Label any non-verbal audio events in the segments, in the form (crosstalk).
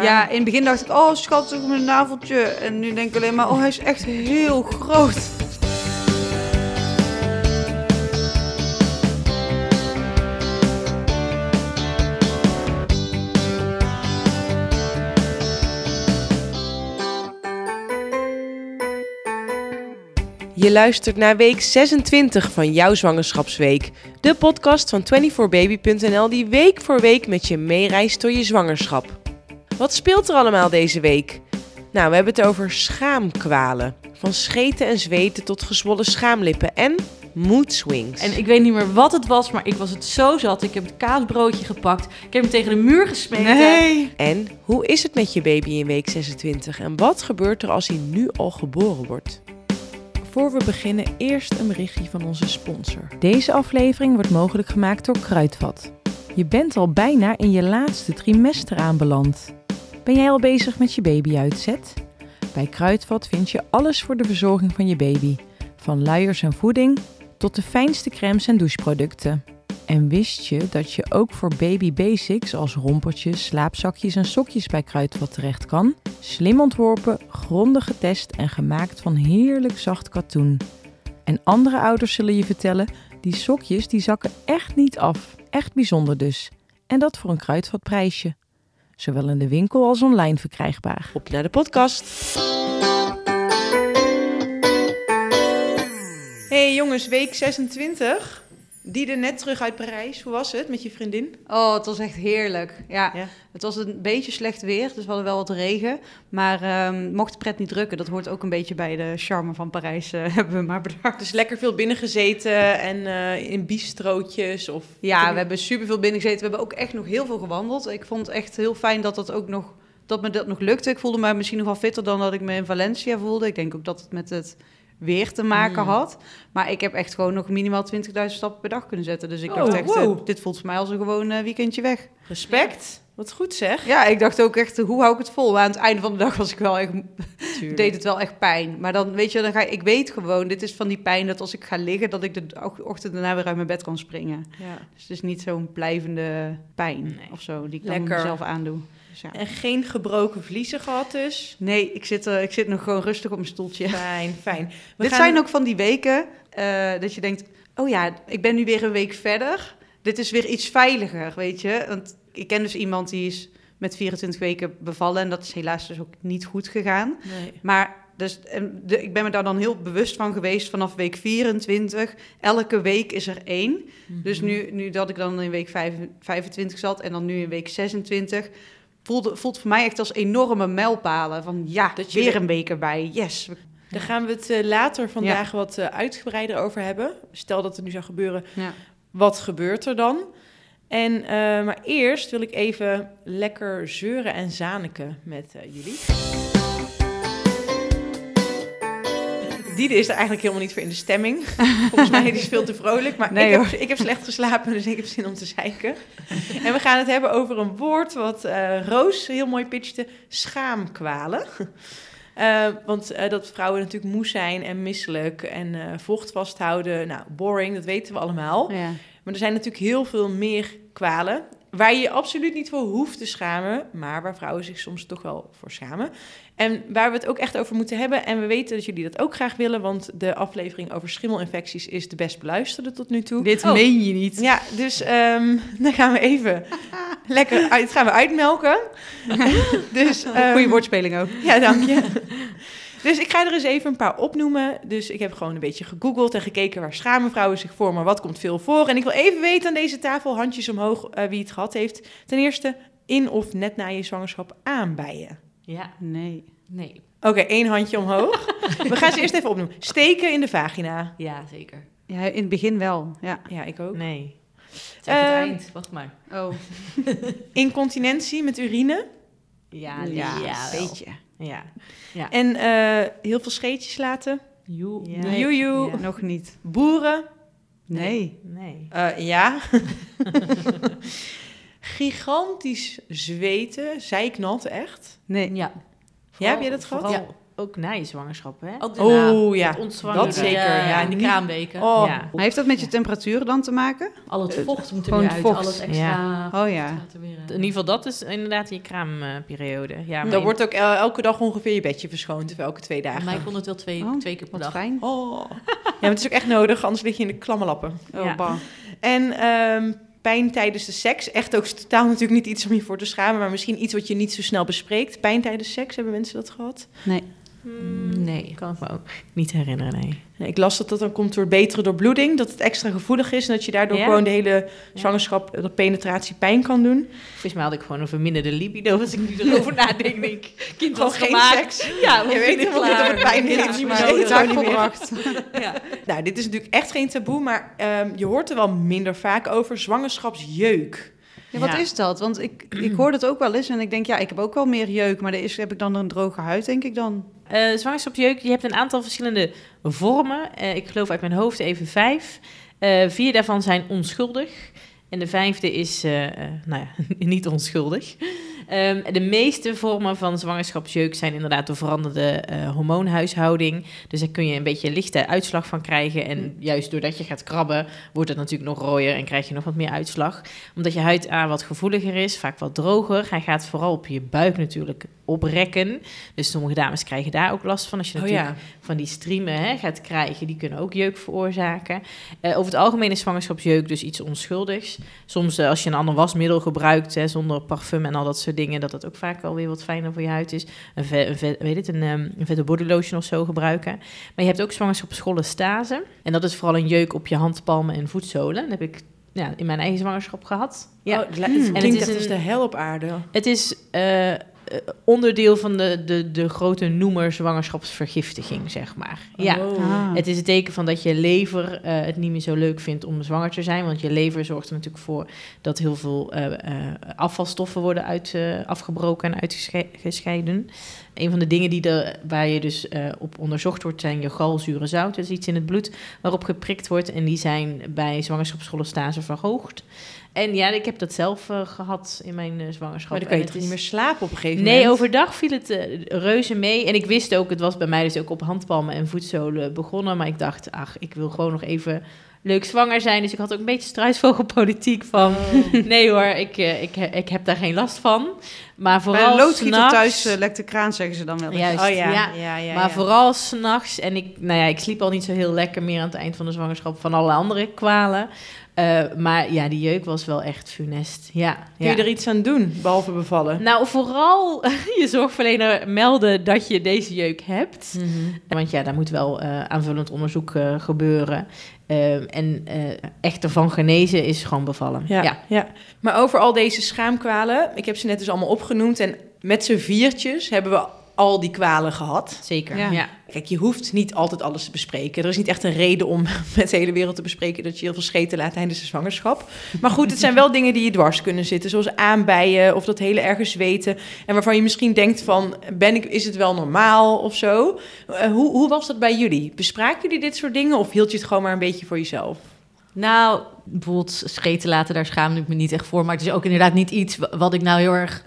Ja, in het begin dacht ik, oh schat, mijn naveltje. En nu denk ik alleen maar, oh hij is echt heel groot. Je luistert naar week 26 van jouw zwangerschapsweek. De podcast van 24baby.nl die week voor week met je meereist door je zwangerschap. Wat speelt er allemaal deze week? Nou, we hebben het over schaamkwalen. Van scheten en zweten tot gezwollen schaamlippen en mood swings. En ik weet niet meer wat het was, maar ik was het zo zat. Ik heb het kaasbroodje gepakt. Ik heb hem tegen de muur gesmeten. En hoe is het met je baby in week 26 en wat gebeurt er als hij nu al geboren wordt? Voor we beginnen, eerst een berichtje van onze sponsor. Deze aflevering wordt mogelijk gemaakt door Kruidvat. Je bent al bijna in je laatste trimester aanbeland. Ben jij al bezig met je babyuitzet? Bij Kruidvat vind je alles voor de verzorging van je baby. Van luiers en voeding tot de fijnste crèmes en doucheproducten. En wist je dat je ook voor baby basics als rompertjes, slaapzakjes en sokjes bij Kruidvat terecht kan? Slim ontworpen, grondig getest en gemaakt van heerlijk zacht katoen. En andere ouders zullen je vertellen, die sokjes die zakken echt niet af. Echt bijzonder dus. En dat voor een Kruidvatprijsje. Zowel in de winkel als online verkrijgbaar. Op naar de podcast. Hey jongens, week 26. Die er net terug uit Parijs. Hoe was het met je vriendin? Oh, het was echt heerlijk. Ja, Ja. het was een beetje slecht weer, dus we hadden wel wat regen. Maar ehm, mocht de pret niet drukken, dat hoort ook een beetje bij de charme van Parijs, eh, (laughs) hebben we maar bedacht. Dus lekker veel binnen gezeten en eh, in bistrootjes of... Ja, we hebben superveel binnen gezeten. We hebben ook echt nog heel veel gewandeld. Ik vond het echt heel fijn dat dat ook nog, dat me dat nog lukte. Ik voelde me misschien nog wel fitter dan dat ik me in Valencia voelde. Ik denk ook dat het met het weer te maken Mm. had. Maar ik heb echt gewoon nog minimaal 20.000 stappen per dag kunnen zetten. Dus ik Oh, dacht echt, wow. eh, dit voelt voor mij als een gewoon eh, weekendje weg. Respect. Wat goed zeg. Ja, ik dacht ook echt, hoe hou ik het vol? Maar aan het einde van de dag was ik wel echt, deed het wel echt pijn. Maar dan weet je, dan ga ik, ik weet gewoon, dit is van die pijn dat als ik ga liggen, dat ik de och- ochtend daarna weer uit mijn bed kan springen. Ja. Dus het is niet zo'n blijvende pijn Nee. of zo, die ik dan Lekker. mezelf aandoe. Dus ja. En geen gebroken vliezen gehad dus. Nee, ik zit, eh, ik zit nog gewoon rustig op mijn stoeltje. Fijn, (laughs) fijn. We Dit gaan- zijn ook van die weken eh, dat je denkt, oh ja, ik ben nu weer een week verder. Dit is weer iets veiliger, weet je. Want ik ken dus iemand die is met 24 weken bevallen en dat is helaas dus ook niet goed gegaan. Nee. Maar dus, en de, ik ben me daar dan heel bewust van geweest vanaf week 24. Elke week is er één. Dus nu, nu dat ik dan in week vijf- 25 zat en dan nu in week 26... Voelde, voelt voor mij echt als enorme mijlpalen. Van ja, Dat weer er- een week erbij. Yes. Daar gaan we het eh, later vandaag wat eh, uitgebreider over hebben. Stel dat het nu zou gebeuren, Ja. wat gebeurt er dan? En, eh, maar eerst wil ik even lekker zeuren en zaniken met jullie. Diede is er eigenlijk helemaal niet voor in de stemming. (laughs) Volgens mij is veel te vrolijk. Maar Nee, ik, heb, ik heb slecht geslapen, dus ik heb zin om te zeiken. En we gaan het hebben over een woord wat eh, Roos heel mooi pitchte. Schaamkwalen. Eh, want eh, dat vrouwen natuurlijk moe zijn en misselijk en vocht vasthouden. Nou, boring, dat weten we allemaal. Ja. Maar er zijn natuurlijk heel veel meer kwalen waar je je absoluut niet voor hoeft te schamen, maar waar vrouwen zich soms toch wel voor schamen. En waar we het ook echt over moeten hebben. En we weten dat jullie dat ook graag willen, want de aflevering over schimmelinfecties is de best beluisterde tot nu toe. Dit Oh. meen je niet. Ja, dus ehm, (laughs) dan gaan we even (laughs) lekker uit, gaan we uitmelken. (laughs) dus, ehm, Goede woordspeling ook. ja, dank je. Dus ik ga er eens even een paar opnoemen. Dus ik heb gewoon een beetje gegoogeld en gekeken waar schamen vrouwen zich voor, maar wat komt veel voor. En ik wil even weten aan deze tafel, handjes omhoog, eh, wie het gehad heeft. Ten eerste, in of net na je zwangerschap aanbijen. Ja, Nee. nee. Oké, één handje omhoog. (laughs) We gaan ze eerst even opnoemen. Steken in de vagina. Ja, zeker. Ja, in het begin wel. Ja. Ja, ik ook. Nee. Zeg het Ehm, eind, wacht maar. Oh. (laughs) Incontinentie met urine. Ja, Ja, ja een beetje. Ja. Ja. En eh, heel veel scheetjes laten. Joe. Ja. Nee. Ja. Nog niet. Boeren. Nee. Nee. Eh, ja. (laughs) Gigantisch zweten, zijknat echt. Nee. Ja. Ja, heb jij dat gehad? Vooral, ook na je zwangerschap, hè? Ook daarna. Oh ja, Ontzwangeren. dat zeker. Ja, Ja, in de niet- kraamweken. Oh, Ja. Maar heeft dat met je temperatuur dan te maken? Al het vocht moet er gewoon weer uit. vocht. Al het extra... Oh ja. gaat er weer uit. In ieder geval, dat is inderdaad je kraamperiode. Ja, maar Dan in- wordt ook el- elke dag ongeveer je bedje verschoond, of elke twee dagen. mij kon het wel twee, Oh, twee keer per Wat dag. fijn. Oh. Ja, maar het is ook echt nodig, anders lig je in de klamme lappen. Oh, Ja. En ehm, pijn tijdens de seks, echt ook totaal natuurlijk niet iets om je voor te schamen, maar misschien iets wat je niet zo snel bespreekt. Pijn tijdens seks, hebben mensen dat gehad? Nee. Hmm, Nee. Kan ik me ook niet herinneren, nee. Ja, Ik las dat dat dan komt door betere doorbloeding, dat het extra gevoelig is en dat je daardoor Ja? gewoon de hele zwangerschap, dat penetratie pijn kan doen. Volgens mij had ik gewoon een verminderde libido als ik nu erover (laughs) nadenk. Denk, ik, kind was geen gemaakt. seks. Ja, Je weet niet of het pijn Ja, heeft, niet maar meer het nodig. zou niet meer. Ja. (laughs) Nou, dit is natuurlijk echt geen taboe, maar ehm, je hoort er wel minder vaak over zwangerschapsjeuk. Ja, wat Ja. is dat? Want ik, ik hoor dat ook wel eens en ik denk, ja, ik heb ook wel meer jeuk, maar is, heb ik dan een droge huid, denk ik dan. Eh, zwangerschapsjeuk, je hebt een aantal verschillende vormen. Eh, ik geloof uit mijn hoofd even vijf. Eh, vier daarvan zijn onschuldig. En de vijfde is, nou ja, (laughs) niet onschuldig. Ehm, de meeste vormen van zwangerschapsjeuk zijn inderdaad door veranderde eh, hormoonhuishouding. Dus daar kun je een beetje lichte uitslag van krijgen. En juist doordat je gaat krabben, wordt het natuurlijk nog rooier en krijg je nog wat meer uitslag. Omdat je huid A wat gevoeliger is, vaak wat droger. Hij gaat vooral op je buik natuurlijk oprekken. Dus sommige dames krijgen daar ook last van. Als je Oh natuurlijk ja. van die streamen hè, gaat krijgen, die kunnen ook jeuk veroorzaken. Eh, over het algemeen is zwangerschapsjeuk dus iets onschuldigs. Soms eh, als je een ander wasmiddel gebruikt, hè, zonder parfum en al dat soort dingen, dat dat ook vaak wel weer wat fijner voor je huid is. Een, ve- een, ve- weet het, een, ehm, een vette bodylotion of zo gebruiken. Maar je hebt ook zwangerschapsschollestase. En dat is vooral een jeuk op je handpalmen en voetzolen. Dat heb ik ja, in mijn eigen zwangerschap gehad. Ja. Oh, het het En het is echt als de hel op aarde. Het is eh, onderdeel van de, de, de grote noemer zwangerschapsvergiftiging, zeg maar. Ja. Oh. Ah. Het is een teken van dat je lever eh, het niet meer zo leuk vindt om zwanger te zijn. Want je lever zorgt er natuurlijk voor dat heel veel eh, eh, afvalstoffen worden uit, eh, afgebroken en uitgescheiden. Een van de dingen die er, waar je dus eh, op onderzocht wordt, zijn je galzuren zout. Dat is iets in het bloed waarop geprikt wordt. En die zijn bij zwangerschapscholestase verhoogd. En ja, ik heb dat zelf eh, gehad in mijn eh, zwangerschap. Maar dan kan je toch het niet is- meer slapen op een gegeven Nee, moment? overdag viel het reuze mee. En ik wist ook, het was bij mij dus ook op handpalmen en voetzolen begonnen. Maar ik dacht, ach, ik wil gewoon nog even leuk zwanger zijn. Dus ik had ook een beetje struisvogelpolitiek van... Oh. (laughs) Nee hoor, ik, eh, ik, ik heb daar geen last van. Maar Bij vooral een loodgieter s'nachts- thuis eh, lekt de kraan, zeggen ze dan wel. Juist, Oh ja, ja. ja, ja, maar ja. vooral s'nachts. En ik, nou ja, ik sliep al niet zo heel lekker meer aan het eind van de zwangerschap... van alle andere kwalen. Eh, maar ja, die jeuk was wel echt funest. Ja, Kun ja. je er iets aan doen, behalve bevallen? Nou, vooral (laughs) je zorgverlener melden dat je deze jeuk hebt. Mhm. Want ja, daar moet wel eh, aanvullend onderzoek eh, gebeuren. Eh, en eh, echt ervan genezen is gewoon bevallen. Ja, Ja. ja. Maar over al deze schaamkwalen, ik heb ze net dus allemaal opgenoemd. En met z'n viertjes hebben we al die kwalen gehad. zeker. Ja. Ja. Kijk, je hoeft niet altijd alles te bespreken. Er is niet echt een reden om (laughs) met de hele wereld te bespreken dat je heel veel scheten laat tijdens de zwangerschap. Maar goed, het zijn wel dingen die je dwars kunnen zitten, zoals aanbijen of dat hele erge zweten. En waarvan je misschien denkt van, ben ik, is het wel normaal of zo? Eh, hoe, hoe was dat bij jullie? Bespraken jullie dit soort dingen of hield je het gewoon maar een beetje voor jezelf? Nou, bijvoorbeeld scheten laten, daar schaamde ik me niet echt voor. Maar het is ook inderdaad niet iets wa- wat ik nou heel erg...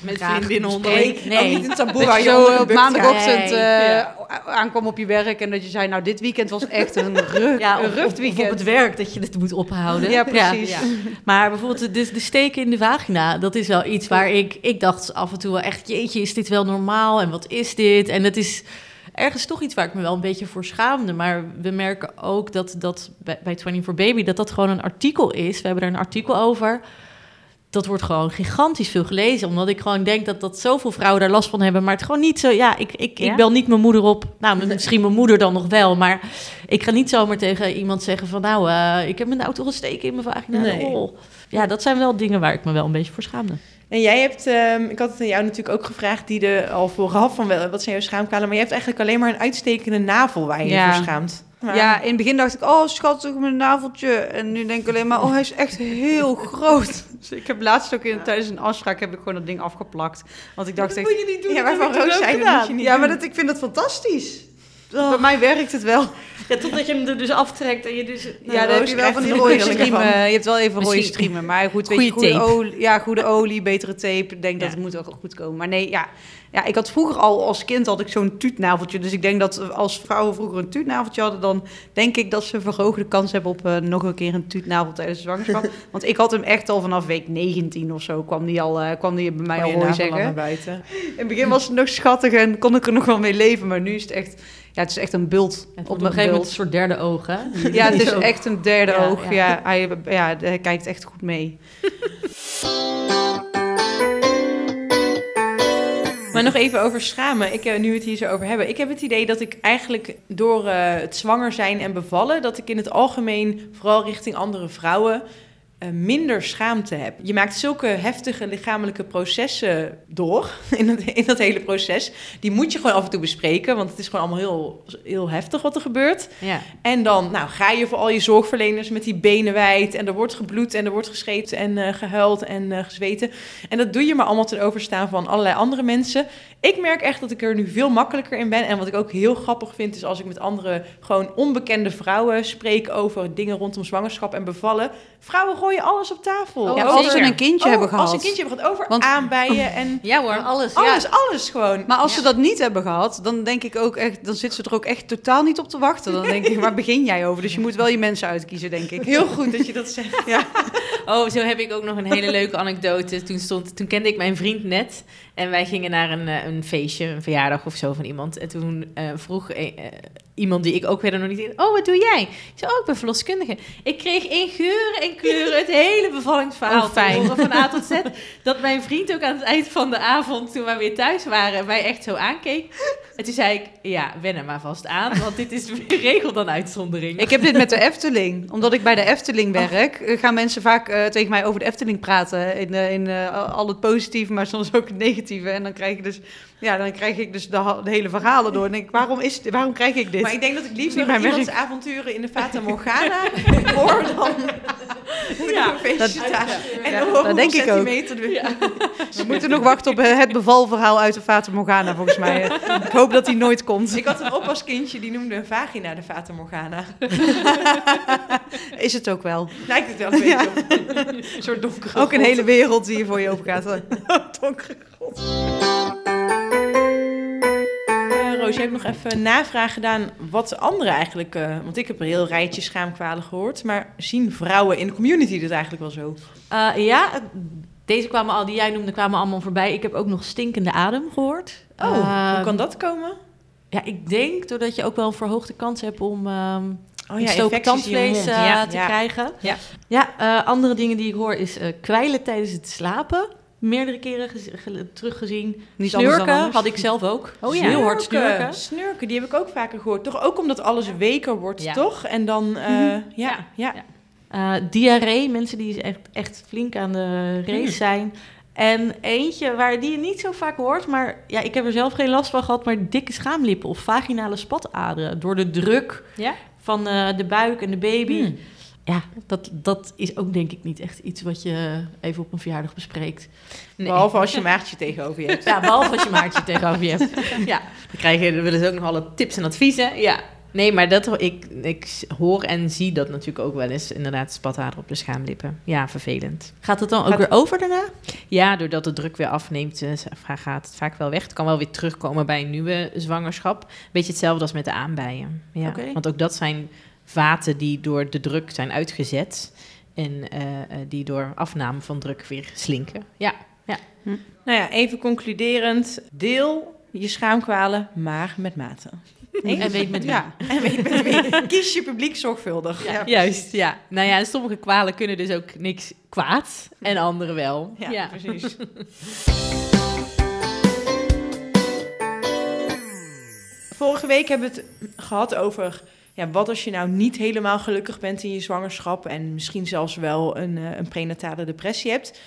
Met Graag vriendinnen bespreek. onderling. Nee. Ook niet een taboe Dat waar je zo op maandagochtend eh, Ja. aankwam op je werk en dat je zei, nou dit weekend was echt een, (laughs) rug, Ja, een of, of op het werk dat je het moet ophouden. Ja, precies. Ja. Maar bijvoorbeeld de, de steken in de vagina, dat is wel iets waar ik... Ik dacht af en toe wel echt, jeetje, is dit wel normaal? En wat is dit? En het is ergens toch iets waar ik me wel een beetje voor schaamde. Maar we merken ook dat, dat bij, bij 24 Baby dat dat gewoon een artikel is. We hebben er een artikel over. Dat wordt gewoon gigantisch veel gelezen. Omdat ik gewoon denk dat, dat zoveel vrouwen daar last van hebben. Maar het gewoon niet zo... Ja, ik, ik, Ja? ik bel niet mijn moeder op. Nou, (laughs) misschien mijn moeder dan nog wel. Maar ik ga niet zomaar tegen iemand zeggen van... Nou, eh, ik heb toch een steek in mijn vagina. Nee. Oh. Ja, dat zijn wel dingen waar ik me wel een beetje voor schaamde. En jij hebt, ehm, ik had het aan jou natuurlijk ook gevraagd, die er al vooraf van wel, wat zijn jouw schaamkwalen, maar je hebt eigenlijk alleen maar een uitstekende navel waar je je voor schaamt. Ja, in het begin dacht ik, oh schattig, mijn naveltje. En nu denk ik alleen maar, oh hij is echt heel (laughs) groot. Dus ik heb laatst ook in, tijdens een afspraak heb ik gewoon dat ding afgeplakt. Want ik dacht echt, je niet Ja, waarvan Roos zei, dat moet je niet ja, maar doen. dat, ik vind dat fantastisch. Bij mij werkt het wel. Ja, totdat je hem er dus aftrekt en je dus... Ja, dan heb je wel van die rode striemen. Je hebt wel even rode Misschien- striemen. Maar goed, weet je, goede tape. olie, ja, goede olie, betere tape. Ik denk dat het moet wel goed komen. Maar nee, ja. ja, ik had vroeger al als kind had ik zo'n tuutnaveltje. Dus ik denk dat als vrouwen vroeger een tuutnaveltje hadden... dan denk ik dat ze een verhoogde kans hebben op eh, nog een keer een tuutnavel tijdens de zwangerschap. (laughs) Want ik had hem echt al vanaf week 19 of zo. kwam die, al, eh, kwam die bij mij Kan al hoor naar zeggen. In het begin was het nog schattig en kon ik er nog wel mee leven. Maar nu is het echt, ja, het is echt een bult Het op een mijn gegeven moment een soort derde oog, hè? (laughs) Ja, het is echt een derde Ja, oog. ja. Ja, hij, ja, hij kijkt echt goed mee. (laughs) Maar nog even over schamen. Ik, eh, nu we het hier zo over hebben. Ik heb het idee dat ik eigenlijk door eh, het zwanger zijn en bevallen... dat ik in het algemeen, vooral richting andere vrouwen... eh, minder schaamte heb. Je maakt zulke heftige lichamelijke processen door (laughs) in, het, in dat hele proces. Die moet je gewoon af en toe bespreken, want het is gewoon allemaal heel, heel heftig wat er gebeurt. Ja. En dan nou, ga je voor al je zorgverleners met die benen wijd. En er wordt gebloed en er wordt geschreeuwd en eh, gehuild en eh, gezweten. En dat doe je maar allemaal ten overstaan van allerlei andere mensen. Ik merk echt dat ik er nu veel makkelijker in ben. En wat ik ook heel grappig vind, is als ik met andere gewoon onbekende vrouwen spreek over dingen rondom zwangerschap en bevallen. Vrouwen gooien alles op tafel. Oh, Ja, als ze een kindje Oh, hebben gehad. Als ze een kindje hebben gehad, over Want- aanbijen en (laughs) Ja hoor. Alles, alles, ja. alles gewoon. Maar als Ja. ze dat niet hebben gehad, dan denk ik ook echt, dan zit ze er ook echt totaal niet op te wachten. Dan denk ik, waar begin jij over? Dus je moet wel je mensen uitkiezen, denk ik. Heel goed dat je dat zegt. (laughs) Ja. Oh, zo heb ik ook nog een hele leuke anekdote. Toen, stond, toen kende ik mijn vriend net. En wij gingen naar een, eh, een feestje, een verjaardag of zo van iemand. En toen eh, vroeg eh, iemand die ik ook verder nog niet in... Oh, wat doe jij? Ik zei, oh, ik ben verloskundige. Ik kreeg in geuren en kleuren het hele bevallingsverhaal Oh, fijn. horen, van A tot Z. Dat mijn vriend ook aan het eind van de avond, toen wij weer thuis waren... mij echt zo aankeek. En toen zei ik, ja, wen er maar vast aan. Want dit is meer regel dan uitzondering. Ik heb dit met de Efteling. Omdat ik bij de Efteling werk, eh, gaan mensen vaak eh, tegen mij over de Efteling praten. In, eh, in al het positieve, maar soms ook het negatieve. En dan krijg ik dus, ja, dan krijg ik dus de, hele verhalen door. En denk ik, waarom, is, dit- waarom krijg ik dit? Maar ik denk dat ik liever mijn iemands werk. avonturen in de Fata (laughs) Morgana (laughs) hoor dan ja, een dat-. En Ja, dan dat denk ik ook. de- (laughs) We moeten nog wachten op eh, het bevalverhaal uit de Fata Morgana, volgens mij. Ik hoop dat die nooit komt. Ik had een oppaskindje die noemde een vagina de Fata Morgana. Is het ook wel. Lijkt het wel een beetje op. Een soort donkere Ook een hele wereld die hier voor je open gaat. donkere. Roos, je hebt nog even een navraag gedaan wat de anderen eigenlijk... eh, want ik heb een heel rijtje schaamkwalen gehoord. Maar zien vrouwen in de community dit eigenlijk wel zo? Eh, ja, deze kwamen al, die jij noemde, kwamen allemaal voorbij. Ik heb ook nog stinkende adem gehoord. Oh, hoe Eh, kan dat komen? Ja, ik denk doordat je ook wel een verhoogde kans hebt om ehm Oh je tandvlees eh, Ja, te ja. krijgen. Ja. ja andere dingen die ik hoor is eh, kwijlen tijdens het slapen. Meerdere keren gez- ge- teruggezien. Niet snurken anders. had ik zelf ook. Oh ja. Heel hard snurken. Snurken, die heb ik ook vaker gehoord. Toch ook omdat alles weker wordt, Ja. toch? En dan, eh, ja, ja. Ja. Eh, diarree, mensen die echt, echt flink aan de race zijn. En eentje waar die je niet zo vaak hoort, maar ja, ik heb er zelf geen last van gehad, maar dikke schaamlippen of vaginale spataderen. Door de druk Ja? van eh, de buik en de baby. Hmm. Ja, dat, dat is ook denk ik niet echt iets wat je even op een verjaardag bespreekt. Nee. Behalve als je maagdje tegenover je hebt. Ja, behalve als je maartje tegenover je hebt. Ja, dan krijg je dan willen ze ook nog alle tips en adviezen. Ja. Nee, maar dat, ik, ik hoor en zie dat natuurlijk ook wel eens. Inderdaad, spathaar op de schaamlippen. Ja, vervelend. Gaat het dan ook Gaat- weer over daarna? Ja, doordat de druk weer afneemt, eh, gaat het vaak wel weg. Het kan wel weer terugkomen bij een nieuwe zwangerschap. Beetje hetzelfde als met de aanbijen. Ja. Want ook dat zijn vaten die door de druk zijn uitgezet. En eh, eh, die door afname van druk weer slinken. Ja, Nou ja, even concluderend. Deel je schaamkwalen, maar met mate. (laughs) En weet met wie. Ja. En weet met wie. (laughs) Kies je publiek zorgvuldig. Ja. juist. Ja. Nou ja, en sommige kwalen kunnen dus ook niks kwaad. En andere wel. Ja, precies. (laughs) Vorige week hebben we het gehad over... Ja, wat als je nou niet helemaal gelukkig bent in je zwangerschap... en misschien zelfs wel een, eh, een prenatale depressie hebt.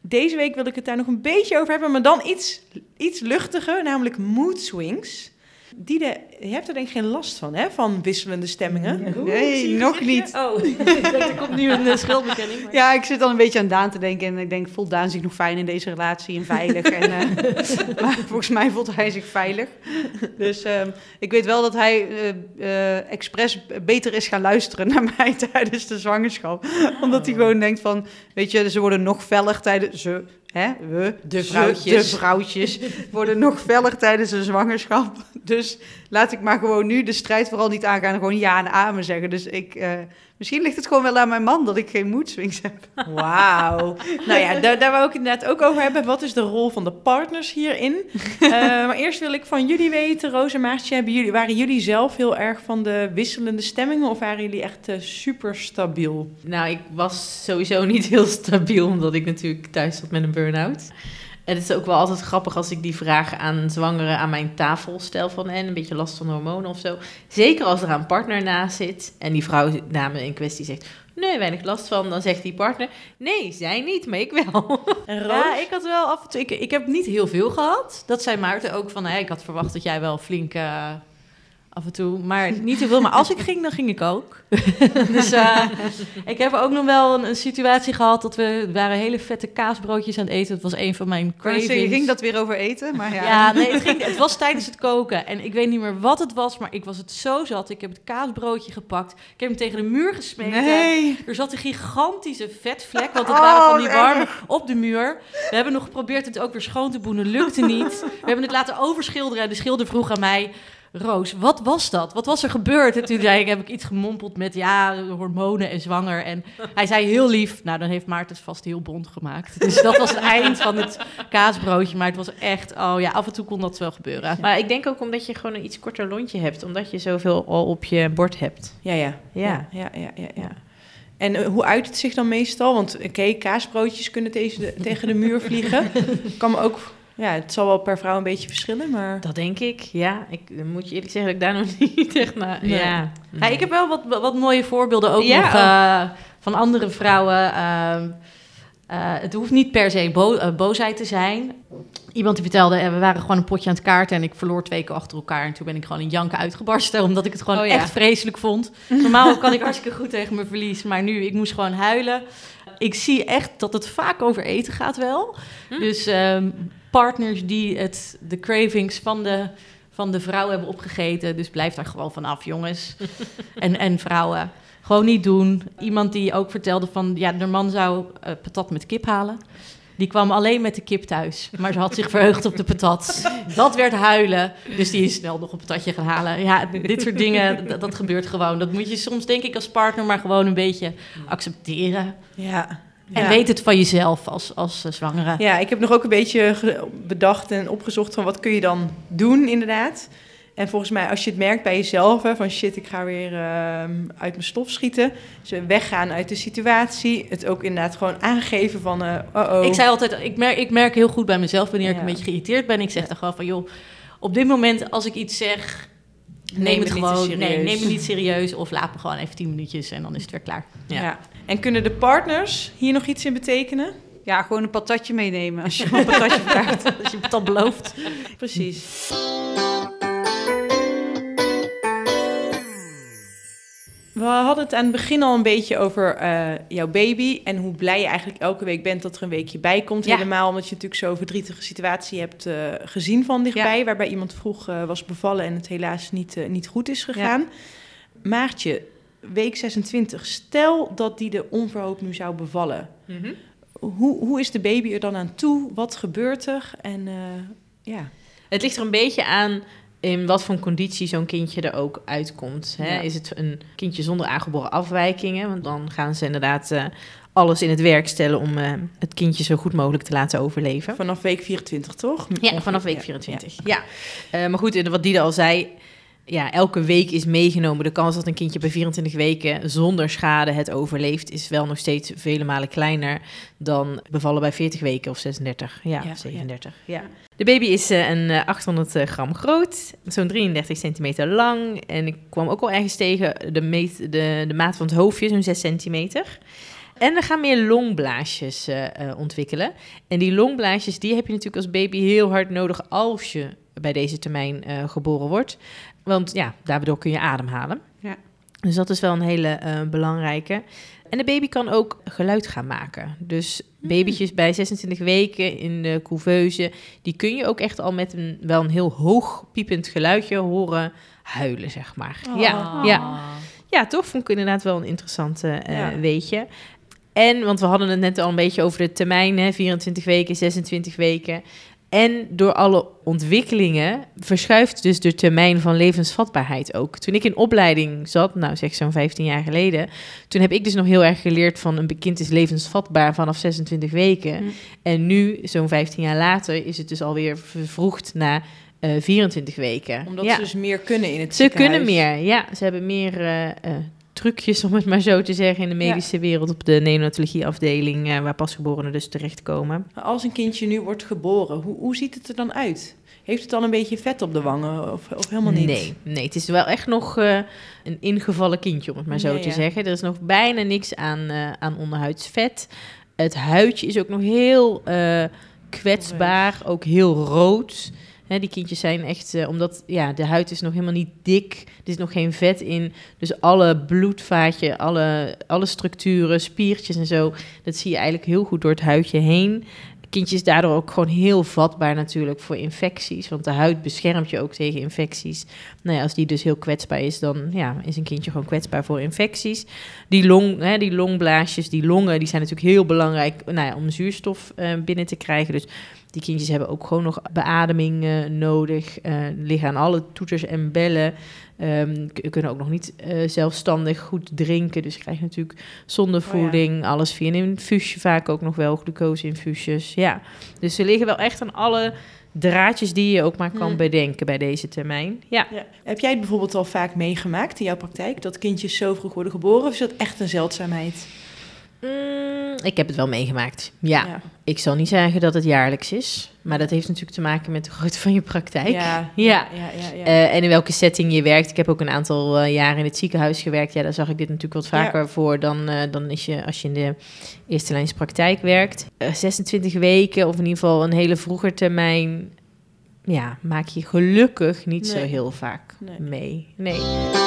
Deze week wil ik het daar nog een beetje over hebben... maar dan iets, iets luchtiger, namelijk mood swings... die de je hebt er denk ik geen last van, hè? Van wisselende stemmingen. Nee, nog niet. Oh, (laughs) er komt nu een uh, schuldbekenning. maar- Ja, ik zit al een beetje aan Daan te denken. En ik denk, voelt Daan zich nog fijn in deze relatie en veilig? en, eh, (laughs) maar volgens mij voelt hij zich veilig. Dus ehm, ik weet wel dat hij eh eh, expres beter is gaan luisteren naar mij (laughs) tijdens de zwangerschap. Omdat hij gewoon denkt van, weet je, ze worden nog feller tijdens... Ze, hè, we, De vrouwtjes. de vrouwtjes (laughs) worden nog feller tijdens de zwangerschap. Dus laat ik maar gewoon nu de strijd vooral niet aangaan en gewoon ja en amen zeggen. Dus ik... eh, Misschien ligt het gewoon wel aan mijn man dat ik geen moedswings heb. Wauw. nou ja, daar, daar wou ik het net ook over hebben. Wat is de rol van de partners hierin? (laughs) Eh, maar eerst wil ik van jullie weten, Roos en Maartje, hebben jullie, waren jullie zelf heel erg van de wisselende stemmingen of waren jullie echt eh, super stabiel? Nou, ik was sowieso niet heel stabiel, omdat ik natuurlijk thuis zat met een burn-out. En het is ook wel altijd grappig als ik die vragen aan zwangeren aan mijn tafel stel van en een beetje last van hormonen of zo. Zeker als er een partner naast zit en die vrouw, dame in kwestie zegt, nee, weinig last van. Dan zegt die partner, nee, zij niet, maar ik wel. (laughs) Ja, ik had wel af en toe. Ik, ik heb niet heel veel gehad. Dat zei Maarten ook van. Hè, ik had verwacht dat jij wel flink eh, af en toe. Maar niet heel veel. Maar als ik ging, dan ging ik ook. (laughs) dus eh, ik heb ook nog wel een, een situatie gehad dat we waren hele vette kaasbroodjes aan het eten. Dat was een van mijn net cravings. zeggen, ging dat weer over eten? Maar ja. Ja, nee, het, ging, het was tijdens het koken. En ik weet niet meer wat het was, maar ik was het zo zat. Ik heb het kaasbroodje gepakt. Ik heb hem tegen de muur gesmeten. Nee. Er zat een gigantische vetvlek, want het Oh, waren van die warme op de muur. We hebben nog geprobeerd het ook weer schoon te boenen, lukte niet. We hebben het laten overschilderen en de schilder vroeg aan mij... Roos, wat was dat? Wat was er gebeurd? En toen zei ik, heb ik iets gemompeld met ja, hormonen en zwanger. En hij zei heel lief, nou dan heeft Maarten het vast heel bond gemaakt. Dus dat was het eind van het kaasbroodje. Maar het was echt, oh ja, af en toe kon dat wel gebeuren. Maar ik denk ook omdat je gewoon een iets korter lontje hebt, omdat je zoveel al op je bord hebt. Ja, ja. Ja. ja, ja, ja, ja. En eh, hoe uit het zich dan meestal? Want oké, kaasbroodjes kunnen tegen de, tegen de muur vliegen. (laughs) kan me ook... Ja, het zal wel per vrouw een beetje verschillen, maar... Dat denk ik, ja. Ik moet je eerlijk zeggen dat ik daar (laughs) nog niet echt naar... Nee. Ja. Ja, ik heb wel wat, wat mooie voorbeelden ook Ja, nog eh, van andere vrouwen. Ehm, eh, het hoeft niet per se bo- eh, boosheid te zijn. Iemand die vertelde, eh, we waren gewoon een potje aan het kaarten en ik verloor twee keer achter elkaar. En toen ben ik gewoon in janken uitgebarsten, (laughs) omdat ik het gewoon Oh ja. echt vreselijk vond. Normaal kan ik hartstikke goed tegen mijn verlies, maar nu, ik moest gewoon huilen. Ik zie echt dat het vaak over eten gaat wel. Hm. Dus ehm, partners die het, de cravings van de, van de vrouw hebben opgegeten. Dus blijf daar gewoon vanaf, jongens. (laughs) en, en vrouwen. Gewoon niet doen. Iemand die ook vertelde van, ja, de man zou eh, patat met kip halen. Die kwam alleen met de kip thuis. Maar ze had zich verheugd op de patat. Dat werd huilen. Dus die is snel nog een patatje gaan halen. Ja, dit soort dingen, dat, dat gebeurt gewoon. Dat moet je soms, denk ik, als partner maar gewoon een beetje accepteren. Ja. En ja. weet het van jezelf als, als eh, zwangere. Ja, ik heb nog ook een beetje bedacht en opgezocht van wat kun je dan doen inderdaad. En volgens mij, als je het merkt bij jezelf, hè, van shit, ik ga weer ehm, uit mijn stof schieten. Dus weggaan uit de situatie. Het ook inderdaad gewoon aangeven van, eh oh Ik zei altijd, ik merk, ik merk heel goed bij mezelf wanneer ik een beetje geïrriteerd ben. Ik zeg dan gewoon van, joh, op dit moment als ik iets zeg, neem, Neem het het niet gewoon, nee, serieus. neem het niet serieus of laat me gewoon even tien minuutjes en dan is het weer klaar. Ja. Ja. En kunnen de partners hier nog iets in betekenen? Ja, gewoon een patatje meenemen als je een (laughs) patatje vraagt. Als je dat belooft. Precies. We hadden het aan het begin al een beetje over eh, jouw baby en hoe blij je eigenlijk elke week bent dat er een weekje bij komt. Ja. Helemaal omdat je natuurlijk zo'n verdrietige situatie hebt eh, gezien van dichtbij, waarbij iemand vroeg eh, was bevallen en het helaas niet, niet goed is gegaan. Maartje, week 26, stel dat die er onverhoopt nu zou bevallen. Mhm. Hoe, hoe is de baby er dan aan toe? Wat gebeurt er? En ja. Het ligt er een beetje aan in wat voor conditie zo'n kindje er ook uitkomt. Hè? Ja. Is het een kindje zonder aangeboren afwijkingen? Want dan gaan ze inderdaad eh, alles in het werk stellen om eh, het kindje zo goed mogelijk te laten overleven. Vanaf week 24, toch? Ja, vanaf week Ja, 24. Ja. Eh, maar goed, wat Diede al zei, ja, elke week is meegenomen. De kans dat een kindje bij 24 weken zonder schade het overleeft, is wel nog steeds vele malen kleiner dan bevallen bij 40 weken of 36. Ja, Ja, 37. Ja. De baby is eh, een eh, 800 gram groot, zo'n 33 centimeter lang. En ik kwam ook al ergens tegen de, meet, de, de maat van het hoofdje, zo'n 6 centimeter. En er gaan meer longblaasjes eh, eh, ontwikkelen. En die longblaasjes, die heb je natuurlijk als baby heel hard nodig als je bij deze termijn eh, geboren wordt. Want ja, daardoor kun je ademhalen. Ja. Dus dat is wel een hele belangrijke. En de baby kan ook geluid gaan maken. Dus babytjes bij 26 weken in de couveuse, die kun je ook echt al met een wel een heel hoog piepend geluidje horen huilen, zeg maar. Ja, ja. ja, toch vond ik inderdaad wel een interessante Ja. weetje. En, want we hadden het net al een beetje over de termijn, hè, 24 weken, 26 weken. En door alle ontwikkelingen verschuift dus de termijn van levensvatbaarheid ook. Toen ik in opleiding zat, nou zeg zo'n 15 jaar geleden, toen heb ik dus nog heel erg geleerd van een kind is levensvatbaar vanaf 26 weken. Hm. En nu, zo'n 15 jaar later, is het dus alweer vervroegd naar eh, 24 weken. Omdat ja. ze dus meer kunnen in het Ze kunnen meer, ja. Ze hebben meer eh, trucjes, om het maar zo te zeggen, in de medische wereld op de neonatologieafdeling, eh, waar pasgeborenen dus terechtkomen. Als een kindje nu wordt geboren, hoe, hoe ziet het er dan uit? Heeft het al een beetje vet op de wangen of, of helemaal niet? Nee, nee, het is wel echt nog eh, een ingevallen kindje, om het maar zo te ja. zeggen. Er is nog bijna niks aan, eh, aan onderhuidsvet. Het huidje is ook nog heel kwetsbaar, ook heel rood. Hè, die kindjes zijn echt, eh, omdat ja, de huid is nog helemaal niet dik, er is nog geen vet in. Dus alle bloedvaatje, alle, alle structuren, spiertjes en zo, dat zie je eigenlijk heel goed door het huidje heen. Kindje is daardoor ook gewoon heel vatbaar natuurlijk voor infecties. Want de huid beschermt je ook tegen infecties. Nou ja, als die dus heel kwetsbaar is, dan ja, is een kindje gewoon kwetsbaar voor infecties. Die, long, hè, die longblaasjes, die longen, die zijn natuurlijk heel belangrijk nou ja, om zuurstof eh, binnen te krijgen. Dus die kindjes hebben ook gewoon nog beademing nodig. eh, liggen aan alle toeters en bellen. K- kunnen ook nog niet eh, zelfstandig goed drinken. Dus krijg je natuurlijk zonder ja. voeding. Alles via een infuusje vaak ook nog wel. Glucose-infuusjes, ja. Dus ze liggen wel echt aan alle draadjes die je ook maar kan Hmm. bedenken bij deze termijn. Ja. Ja. Heb jij het bijvoorbeeld al vaak meegemaakt in jouw praktijk? Dat kindjes zo vroeg worden geboren? Of is dat echt een zeldzaamheid? Mm, ik heb het wel meegemaakt. Ja. Ja. ik zal niet zeggen dat het jaarlijks is. Maar dat heeft natuurlijk te maken met de grootte van je praktijk. Ja. (laughs) Ja. ja. Eh, en in welke setting je werkt. Ik heb ook een aantal eh, jaren in het ziekenhuis gewerkt. Ja, daar zag ik dit natuurlijk wat vaker voor dan, eh, dan is je, als je in de eerste lijns praktijk werkt. Eh, 26 weken of in ieder geval een hele vroeger termijn. Ja, maak je gelukkig niet zo heel vaak Nee. mee. Nee.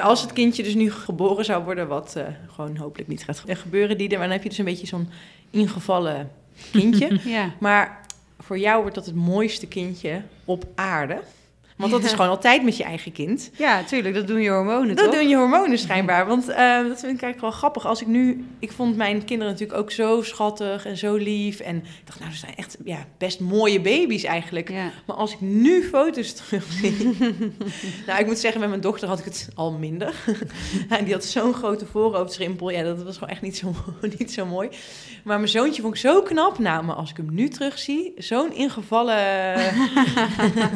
Als het kindje dus nu geboren zou worden, wat eh, gewoon hopelijk niet gaat ge- gebeuren, die, dan heb je dus een beetje zo'n ingevallen kindje. (laughs) Ja. maar voor jou wordt dat het mooiste kindje op aarde. Want dat is gewoon altijd met je eigen kind. ja, tuurlijk, dat doen je hormonen, Dat toch? doen je hormonen schijnbaar. Want eh, dat vind ik eigenlijk wel grappig. Als ik nu... Ik vond mijn kinderen natuurlijk ook zo schattig en zo lief. En ik dacht, nou, ze zijn echt ja, best mooie baby's eigenlijk. Ja. Maar als ik nu foto's (laughs) terugzie... nou, ik moet zeggen, met mijn dochter had ik het al minder. (laughs) en die had zo'n grote voorhoofdsrimpel. Ja, dat was gewoon echt niet zo, (laughs) niet zo mooi. Maar mijn zoontje vond ik zo knap. Nou, maar als ik hem nu terugzie, zo'n ingevallen...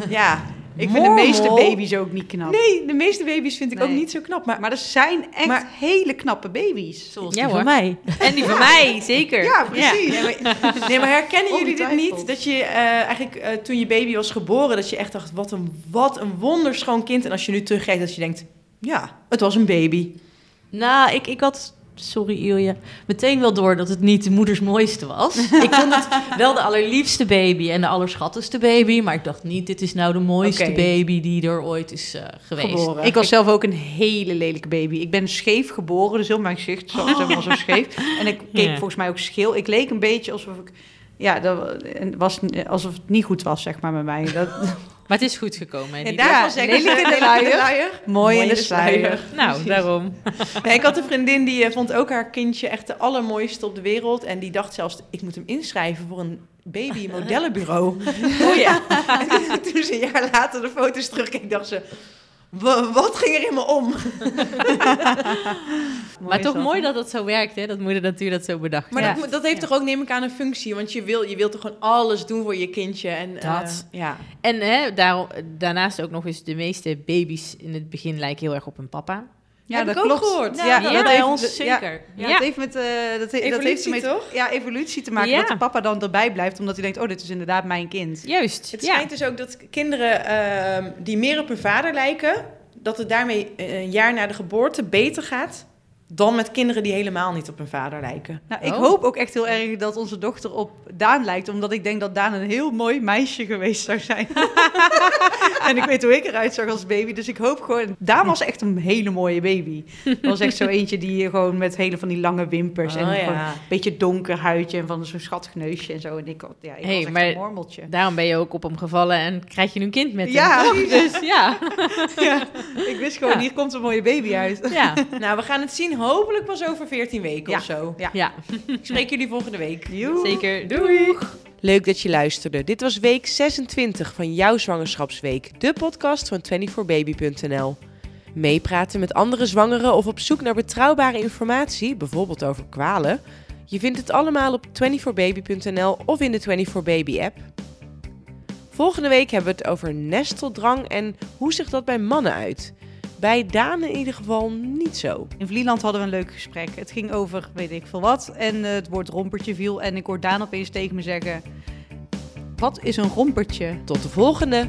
ja, Ik vind de meeste baby's ook niet knap. Nee, de meeste baby's vind ik ook niet zo knap. Maar Maar er zijn echt Maar- hele knappe baby's. Zoals Ja, die van hoor. mij. En die van mij, (laughs) zeker. Ja, precies. Nee, maar, (laughs) nee, maar herkennen jullie dit niet? Dat je eh, eigenlijk eh, toen je baby was geboren, dat je echt dacht, wat een, wat een wonderschoon kind. En als je nu terugkijkt, dat je denkt, ja, het was een baby. Nou, ik, ik had, sorry Ilja, meteen wel door dat het niet de moeders mooiste was. (laughs) ik vond het wel de allerliefste baby en de allerschattigste baby. Maar ik dacht niet, dit is nou de mooiste baby die er ooit is eh, geweest. Geboren. Ik was zelf ook een hele lelijke baby. Ik ben scheef geboren, dus heel mijn gezicht zat (laughs) helemaal zo scheef. En ik keek Ja. volgens mij ook scheel. Ik leek een beetje alsof ik... Ja, dat was alsof het niet goed was, zeg maar, bij mij. Dat, Maar het is goed gekomen. En daarvan Ja, zeggen ze, lelijk in de luier. mooi in de sluier. Nou, Precies. daarom. (laughs) Nee, ik had een vriendin die eh, vond ook haar kindje echt de allermooiste op de wereld. En die dacht zelfs, ik moet hem inschrijven voor een baby modellenbureau. (laughs) Oh ja. En toen ze een jaar later de foto's terugkeek, dacht ze... "Wa- Wat ging er in me om? (laughs) Maar toch mooi dat dat zo werkt, hè? Dat moeder natuur dat zo bedacht. Maar Ja. dat, dat heeft toch ook, neem ik aan, een functie. Want je wil, je wilt toch gewoon alles doen voor je kindje. En, eh, Dat. ja. En hè, daar, daarnaast ook nog eens, de meeste baby's in het begin lijken heel erg op hun papa. Ja, Heb dat ik ook klopt. gehoord. Ja, Ja, dat ja, bij heeft- ons ja, zeker. Ja, Ja. dat heeft met, eh, dat, he- dat heeft met toch? Ja, evolutie te maken. Ja. Dat de papa dan erbij blijft, omdat hij denkt, oh, dit is inderdaad mijn kind. Juist. Het ja. schijnt dus ook dat kinderen ehm, die meer op hun vader lijken... dat het daarmee eh, een jaar na de geboorte beter gaat Dan met kinderen die helemaal niet op hun vader lijken. Nou, ik Oh. hoop ook echt heel erg dat onze dochter op Daan lijkt. Omdat ik denk dat Daan een heel mooi meisje geweest zou zijn. (laughs) (laughs) en ik weet hoe ik eruit zag als baby. Dus ik hoop gewoon... Daan was echt een hele mooie baby. Dat was echt zo eentje die gewoon met hele van die lange wimpers. en Oh, gewoon ja. een beetje donker huidje. En van zo'n schattig neusje en zo. En ik, ja, ik Hey, was echt maar- een mormeltje. Daarom ben je ook op hem gevallen en krijg je nu een kind met Ja, hem. precies. Dus (laughs) ja. Ja, ik wist gewoon, Ja. hier komt een mooie baby uit. ja. Nou, we gaan het zien hopelijk pas over 14 weken Ja. of zo. Ja. Ja, Ik spreek jullie volgende week. Joe. zeker. Doei! Leuk dat je luisterde. Dit was week 26 van jouw zwangerschapsweek, de podcast van 24baby.nl. Meepraten met andere zwangeren of op zoek naar betrouwbare informatie, bijvoorbeeld over kwalen? Je vindt het allemaal op 24baby.nl of in de 24baby app. Volgende week hebben we het over nesteldrang en hoe zich dat bij mannen uit. Bij Daan in ieder geval niet zo. In Vlieland hadden we een leuk gesprek. Het ging over weet ik veel wat. En eh, het woord rompertje viel. En ik hoor Daan opeens tegen me zeggen... Wat is een rompertje? Tot de volgende!